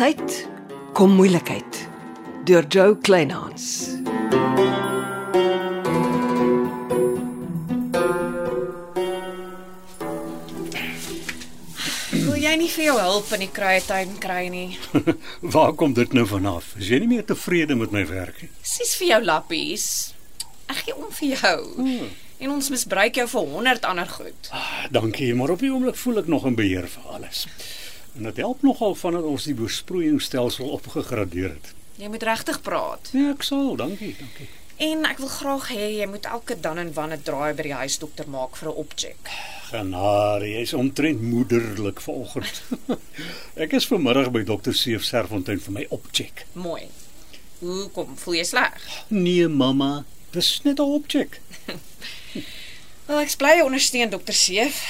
tyd kom moeilikheid deur Joe Kleinhans. Wil jy nie vir jou hulp in die kruietuin kry nie? Waar kom dit nou vanaf? Is jy nie meer tevrede met my werk nie? Sis vir jou lappies. Ek gee om vir jou. Hmm. En ons misbruik jou vir 100 ander goed. Ah, dankie, maar op die oomblik voel ek nog in beheer vir alles. En dit help nogal vandat ons die besproeiingsstelsel opgegradeer het. Jy moet regtig praat. Nee, ek sal, dankie, dankie. En ek wil graag hê jy moet elke dan en wan 'n draai by die huisdokter maak vir 'n opcheck. Genade, jy's omtrent moederlik vanoggend. ek is vanmiddag by dokter Seef Serfontein vir my opcheck. Mooi. Hoe kom voel jy sleg? Nee, mamma, dis net 'n opcheck. Wel, ek bly ondersteun dokter Seef.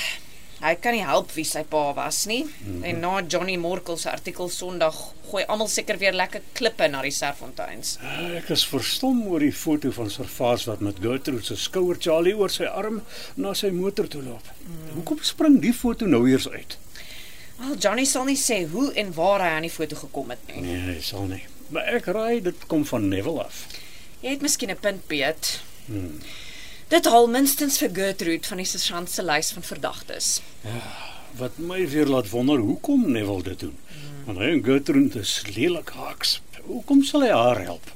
Hy kan nie help wie sy pa was nie. Mm -hmm. En na Johnny Morkel se artikel Sondag gooi almal seker weer lekker klippe na die Serfonteins. Ek is verstom oor die foto van Servaas wat met Gertrude se skouer Charlie oor sy arm na sy motor toe loop. Mm. Hoekom spring die foto nou eers uit? Wel, Johnny sal nie sê hoe en waar hy aan die foto gekom het nie. Nee, hy sal nie. Maar ek raai dit kom van Neville af. Jy het miskien 'n punt, Piet. Hmm. Dit haal minstens vir Gertrude van die sergeant se lys van verdagtes. Ja, wat my weer laat wonder hoekom Neville dit doen. Hmm. Want hy en Gertrude is lelik haaks. Hoekom sal hy haar help?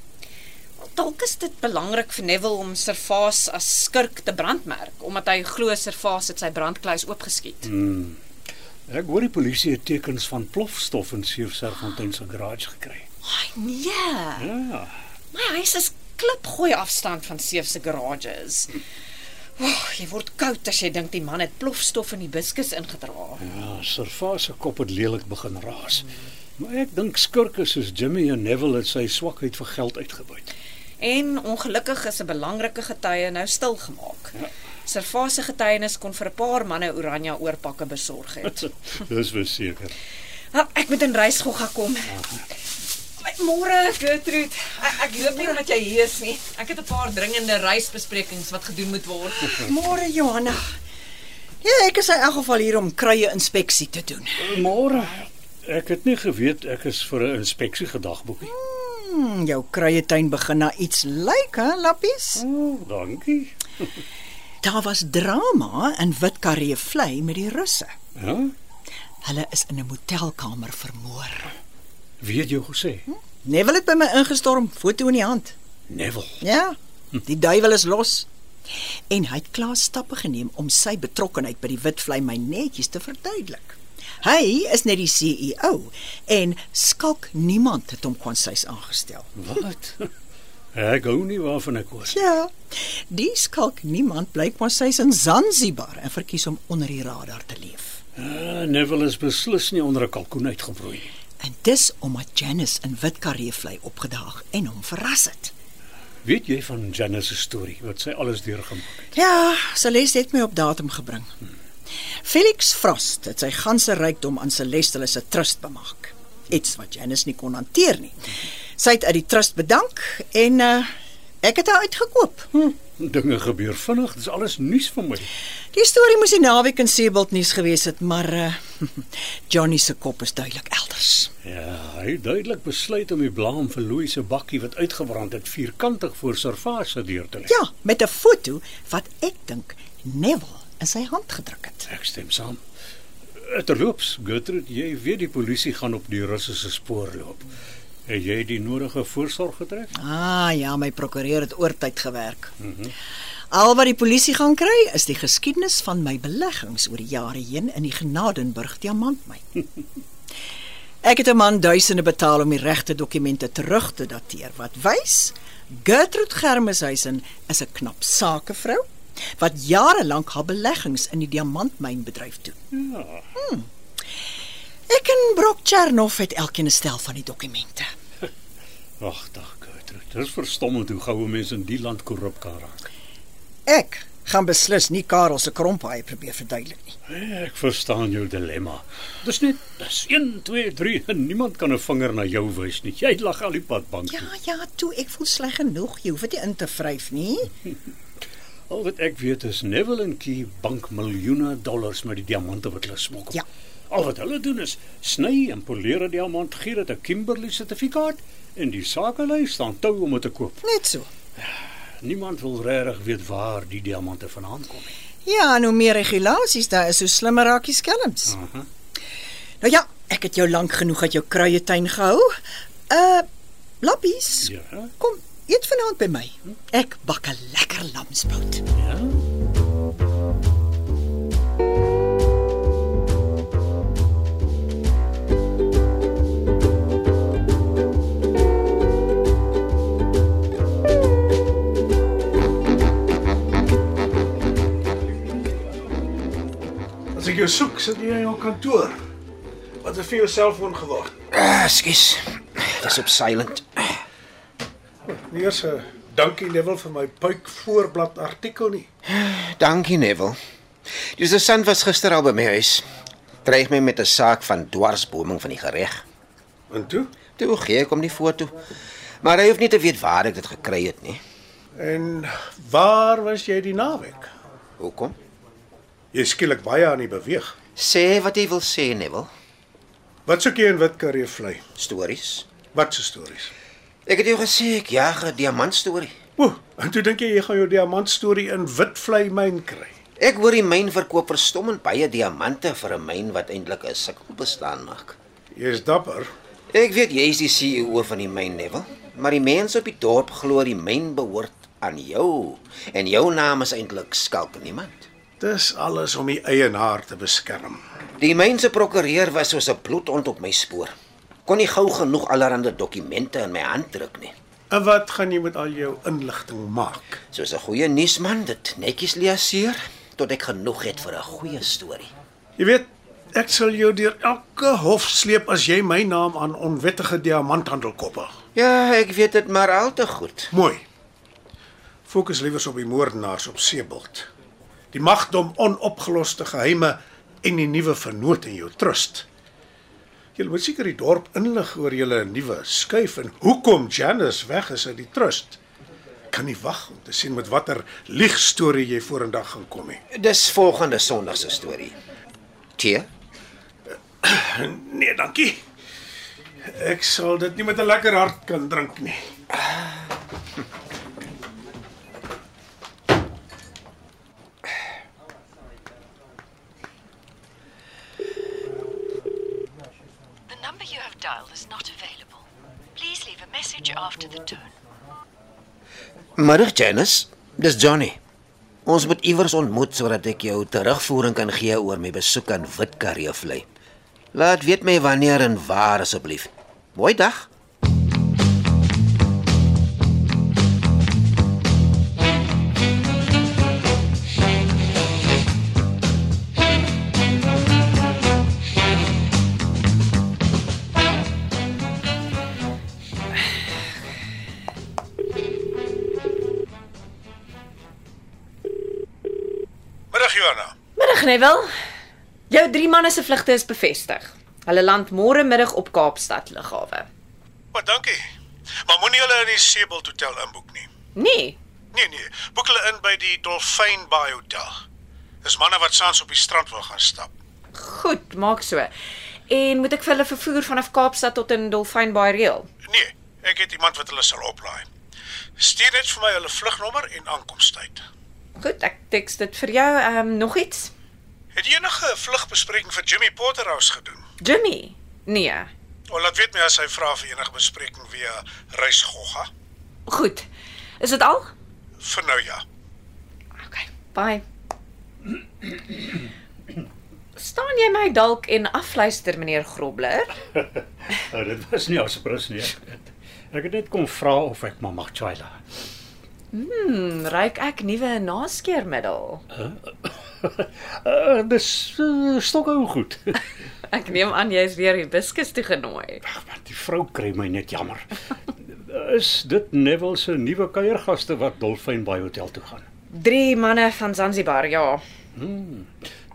Dalk is dit belangrik vir Neville om Servaas as skurk te brandmerk omdat hy glo Servaas het sy brandkluis oopgeskiet. Hmm. Ek hoor die polisie het tekens van plofstof in Seef Serfontein se garage gekry. Ai nee. Ja. My huis is klipgooi afstand van Seef se garages. Oh, jy word koud as jy dink die man het plofstof in die biskus ingedra. Ja, Servaas se kop het lelik begin raas. Maar ek dink skurke soos Jimmy en Neville het sy swakheid vir geld uitgebuit. En ongelukkig is 'n belangrike getuie nou stil gemaak. Ja. Servaas se getuienis kon vir 'n paar manne oranje oorpakke besorg het. Dis verseker. Nou, ek moet in reisgogga kom. Môre, Gertrude. Ek, ek hoop nie omdat jy hier is nie. Ek het 'n paar dringende reisbesprekings wat gedoen moet word. Môre, Johanna. Ja, ek is in elk geval hier om kruie inspeksie te doen. Môre. Ek het nie geweet ek is vir 'n inspeksie gedagboek nie. Hmm, jou kruietuin begin na iets lyk, hè, Lappies? Oh, dankie. Daar was drama in Witkaree vlei met die russe. Ja? Hulle is in 'n motelkamer vermoor. Wie het jou gesê? Hm? Neville het by my ingestorm, foto in die hand. Neville. Ja. Die duiwel is los. En hy het klaar stappe geneem om sy betrokkeheid by die Witvlei my netjies te verduidelik. Hy is net die CEO en skalk niemand het hom kwansies aangestel. Wat? Ek gou nie waarvan ek hoor. Ja. Die skalk niemand blyk kwansies in Zanzibar en verkies om onder die radar te leef. Uh, Neville is beslis nie onder 'n kalkoen uitgebroei nie. En dis omdat Janice in Witkaree vlei opgedaag en hom verras het. Weet jy van Janice se storie wat sy alles deurgemaak het? Ja, Celeste het my op datum gebring. Hmm. Felix Frost het sy ganse rykdom aan Celeste se trust bemaak. Iets wat Janice nie kon hanteer nie. Sy het uit die trust bedank en uh, ek het haar uitgekoop. Hm. Dinge gebeur vinnig, dis alles nuus vir my. Die storie moes die naweek in Seebald nuus gewees het, maar uh, Johnny se kop is duidelik elders. Ja, hy het duidelik besluit om die blaam vir Louis se bakkie wat uitgebrand het vierkantig voor Servaas se deur te lê. Ja, met 'n foto wat ek dink Neville in sy hand gedruk het. Ek stem saam. Terloops, Gertrude, jy weet die polisie gaan op die Russiese spoor loop. Het jy die nodige voorsorg getref? Ah ja, my prokureur het oortyd gewerk. Mhm. Mm Al wat die polisie gaan kry, is die geskiedenis van my beleggings oor die jare heen in die Genadenburg diamantmyn. Ek het 'n man duisende betaal om die regte dokumente terug te dateer wat wys Gertrude Germeshuisen is 'n knap sakevrou wat jare lank haar beleggings in die diamantmynbedryf doen. Ja. Hmm. Ek en Brock Chernoff het elkeen 'n stel van die dokumente. Wag, dag Gertrude. Dit is verstommend hoe gou mense in die land korrup kan raak. Ek gaan beslis nie Karel se krompaai probeer verduidelik nie. Ek verstaan jou dilemma. Dis net dis 1 2 3 en niemand kan 'n vinger na jou wys nie. Jy lag al die pad bank. Ja, ja, toe ek voel sleg genoeg. Jy hoef dit in te vryf nie. Al wat ek weet is Neville en Key bank miljoene dollars met die diamante wat hulle smokkel. Ja. Al wat hulle doen is sny en poleer 'n diamant, gee dit 'n Kimberley sertifikaat en die sakelei staan tou om dit te koop. Net so. Niemand wil regtig weet waar die diamante vandaan kom nie. Ja, en hoe meer regulasies daar is, hoe slimmer raak die skelms. Aha. Nou ja, ek het jou lank genoeg uit jou kruietuin gehou. Uh lappies. Ja. Kom, eet vanaand by my. Ek bak 'n lekker lamsbout. Ja. Jou soek, sit jy in jou kantoor. Wat het vir jou selfoon geword? Ah, Skus. Dis op silent. Nie eers 'n dankie Neville vir my puik voorblad artikel nie. Dankie, Neville. Die sergeant was gister al by my huis. Dreig my met 'n saak van dwarsboming van die gereg. En toe? Toe gee ek hom die foto. Maar hy hoef nie te weet waar ek dit gekry het nie. En waar was jy die naweek? Hoekom? Jy skielik baie aan die beweeg. Sê wat jy wil sê, Neville. Wat soek jy in Witkaree vlei? Stories. Wat se stories? Ek het jou gesê ek jag 'n diamantstorie. O, en toe dink jy jy gaan jou diamant storie in Witvlei myn kry. Ek hoor die myn verkoop verstommend baie diamante vir 'n myn wat eintlik 'n sukkel bestaan maak. Jy is dapper. Ek weet jy is die CEO van die myn, Neville, maar die mense op die dorp glo die myn behoort aan jou en jou naam is eintlik skalk niemand. Dis alles om die eienaar te beskerm. Die myn se prokureur was soos 'n bloedhond op my spoor. Kon nie gou genoeg allerlei dokumente in my hand druk nie. En wat gaan jy met al jou inligting maak? Soos 'n goeie nuusman dit netjies liaseer tot ek genoeg het vir 'n goeie storie. Jy weet, ek sal jou deur elke hof sleep as jy my naam aan onwettige diamanthandel koppel. Ja, ek weet dit maar al te goed. Mooi. Fokus liewer op die moordenaars op Seebult. Die magdom onopgeloste geheime en die nuwe vernoot in jou trust. Jy moet seker die dorp inlig oor julle nuwe skuif en hoekom Janice weg is uit die trust. Kan nie wag om te sien met watter liegstorie jy vorendag gaan kom nie. Dis volgende Sondag se storie. Tee? Nee, dankie. Ek sal dit nie met 'n lekker hart kan drink nie. Middag Janice, dis Johnny. Ons moet iewers ontmoet sodat ek jou terugvoering kan gee oor my besoek aan Witkaree vlei. Laat weet my wanneer en waar asseblief. Mooi dag. Johanna. Middag Neville. Jou drie manne se vlugte is bevestig. Hulle land môre middag op Kaapstad lughawe. Wat dankie. Maar moenie hulle in die Seebult Hotel inboek nie. Nee, Nee nee, boek hulle in by die Dolphin Bay Hotel. Dis manne wat saans op die strand wil gaan stap. goed, maak so. En moet ek vir hulle vervoer vanaf Kaapstad tot in Dolphin Bay reël? Nee, ek het iemand wat hulle sal oplaai. Stuur net vir my hulle vlugnommer en aankomstyd. Goed, ek teks dit vir jou. Ehm um, nog iets? Het jy enige vlugbespreking vir Jimmy Potterhouse gedoen? Jimmy? Nee. O, laat weet my as hy vra vir enige bespreking via Reisgogga. Goed. Is dit al? Vir nou ja. Okay. Bye. Staan jy my dalk en afluister meneer Grobler? Nou, dit was nie asprus nie. Ek, het- net kom vra of ek maar mag chwaila. Hmm, ryk ek nuwe naskeermiddel. Uh, dis uh, stokhou goed. Ek neem aan jy is weer hibiscus toe genooi. Maar die vrou kry my net jammer. Is dit Neville se nuwe kuiergaste wat Dolphin Bay Hotel toe gaan? Drie manne van Zanzibar, ja.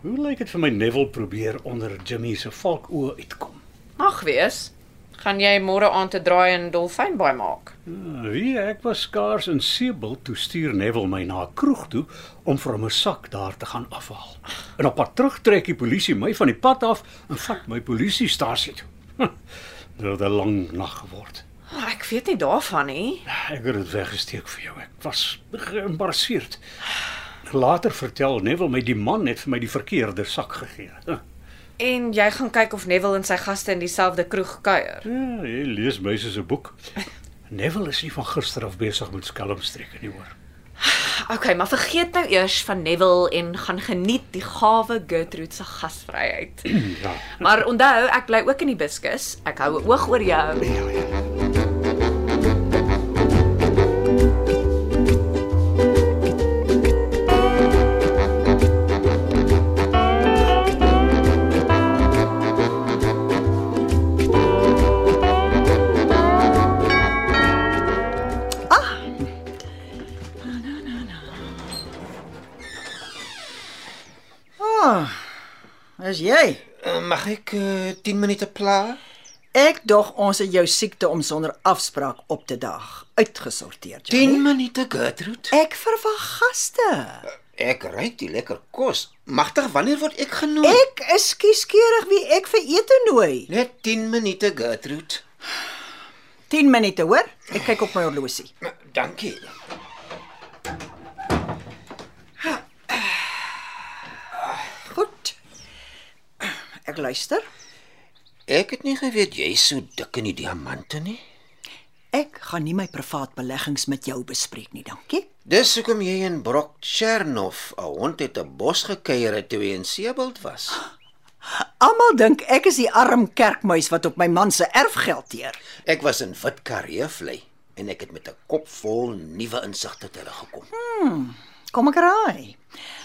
Hoe lyk dit vir my Neville probeer onder Jimmy se valkoë uitkom? Mag wees. Gaan jy môre aand 'n draai in Dolfynbaai maak? Ah, Wie ek was skaars in Sebel toe stuur Neville my na 'n kroeg toe om vir hom 'n sak daar te gaan afhaal. En op pad terug trek die polisie my van die pad af en vat my polisiestasie toe. Dit het 'n lang nag geword. Oh, ek weet nie daarvan nie. Ek het dit weggesteek vir jou. Ek was geïmbarasseerd. Later vertel Neville my die man het vir my die verkeerde sak gegee. En jy gaan kyk of Neville en sy gaste in dieselfde kroeg kuier. Ja, jy lees soos 'n boek. Neville is nie van gister af besig met skelmstreke nie hoor. Okay, maar vergeet nou eers van Neville en gaan geniet die gawe Gertrude se gasvryheid. Ja. maar onthou, ek bly ook in die buskus. Ek hou 'n oog oor jou. Ah, jy? Uh, mag ek uh, 10 minute pla? Ek dog ons het jou siekte om sonder afspraak op te daag uitgesorteer. Johnny. 10 minute, Gertrude. Ek verwag gaste. Ek ry die lekker kos. Magtig, wanneer word ek genooi? Ek is kieskeurig wie ek vir ete nooi. Net 10 minute, Gertrude. 10 minute, hoor? Ek kyk op my horlosie. Dankie. Ek luister. Ek het nie geweet jy's so dik in die diamante nie. Ek gaan nie my privaat beleggings met jou bespreek nie, dankie. Dis hoekom jy in Brock Chernoff 'n hond het 'n bos gekuier het toe jy in Sebald was. Almal dink ek is die arm kerkmuis wat op my man se erfgeld teer. Ek was in Wit Kareevlei en ek het met 'n kop vol nuwe insigte teruggekom. Kom ek raai.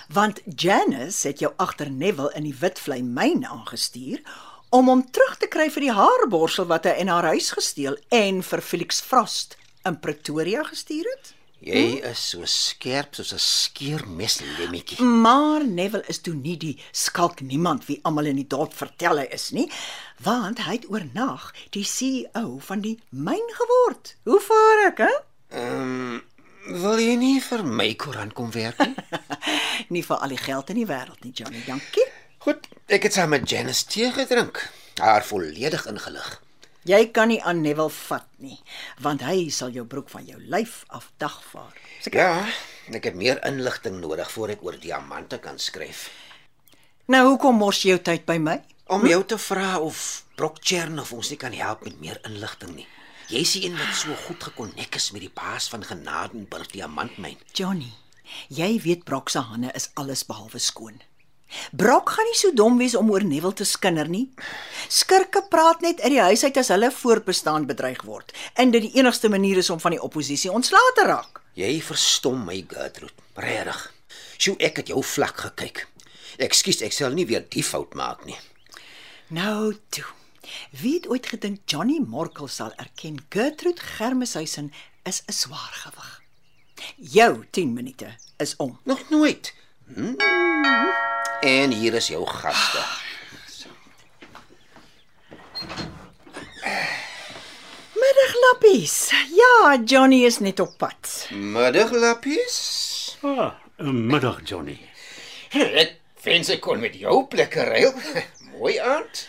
Want Janice het jou agter Neville in die Witvlei myn aangestuur om hom terug te kry vir die haarborsel wat hy in haar huis gesteel en vir Felix Frost in Pretoria gestuur het. Jy is so skerp soos 'n skeermes lemmetjie. Maar Neville is toe nie die skalk niemand wie almal in die dorp vertel hy is nie, want hy het oornag die CEO van die myn geword. Hoe vaar ek, hè? Ehm, um, wil jy nie vir my koerant kom werk nie? Nie vir al die geld in die wêreld nie, Johnny, dankie. Goed, ek het saam met Janice tee gedrink. Haar volledig ingelig. Jy kan nie aan Neville vat nie, want hy sal jou broek van jou lyf af dagvaar. Seker. Ja, ek het meer inligting nodig voor ek oor diamante kan skryf. Nou hoekom mors jy jou tyd by my? Om jou te vra of Brock Chernoff ons nie kan help met meer inligting nie. Jy is die een wat so goed gekonnek is met die baas van Genadenburg Diamantmyn. Johnny, jy weet Brock se hande is alles behalwe skoon. Brock gaan nie so dom wees om oor Neville te skinder nie. Skurke praat net uit die huis uit as hulle voortbestaan bedreig word en dit die enigste manier is om van die oppositie ontslae te raak. Jy verstom my, Gertrude. Regtig. Sjoe, ek het jou vlak gekyk. Ekskuus, ek sal nie weer die fout maak nie. Nou toe. Wie het ooit gedink Johnny Morkel sal erken Gertrude Germeshuisen is 'n swaar gewig. Jou 10 minute is om. Nog nooit. Hm? En hier is jou gaste. Middagklappies. Ja, Johnny is net op pad. Middaglapies. Ah, 'n middag Johnny. Ek wens ek kon met jou plekke ruil. Mooi aand.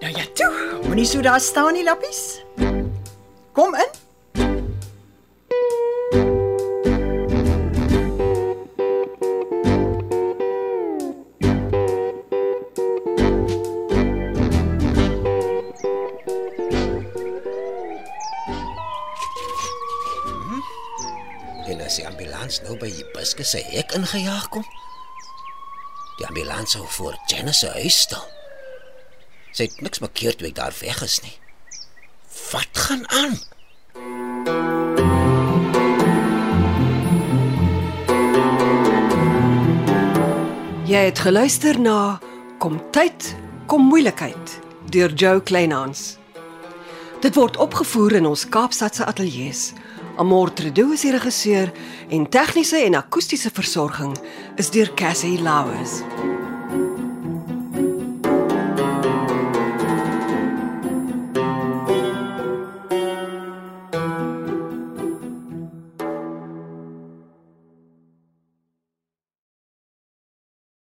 Nou ja, toe. Moenie so daar staan nie, lappies. Kom in. Ambulans nou by die buske se hek ingejaag kom, die ambulans sou voor Janice se huis staan. Sy het niks makeer toe ek daar weg is nie. Wat gaan aan? Jy het geluister na Kom tyd, kom moeilikheid deur Jo Kleinhans. Dit word opgevoer in ons Kaapstadse ateljee se. Amor Tredo is die regisseur en tegniese en akoestiese versorging is deur Cassie Louws.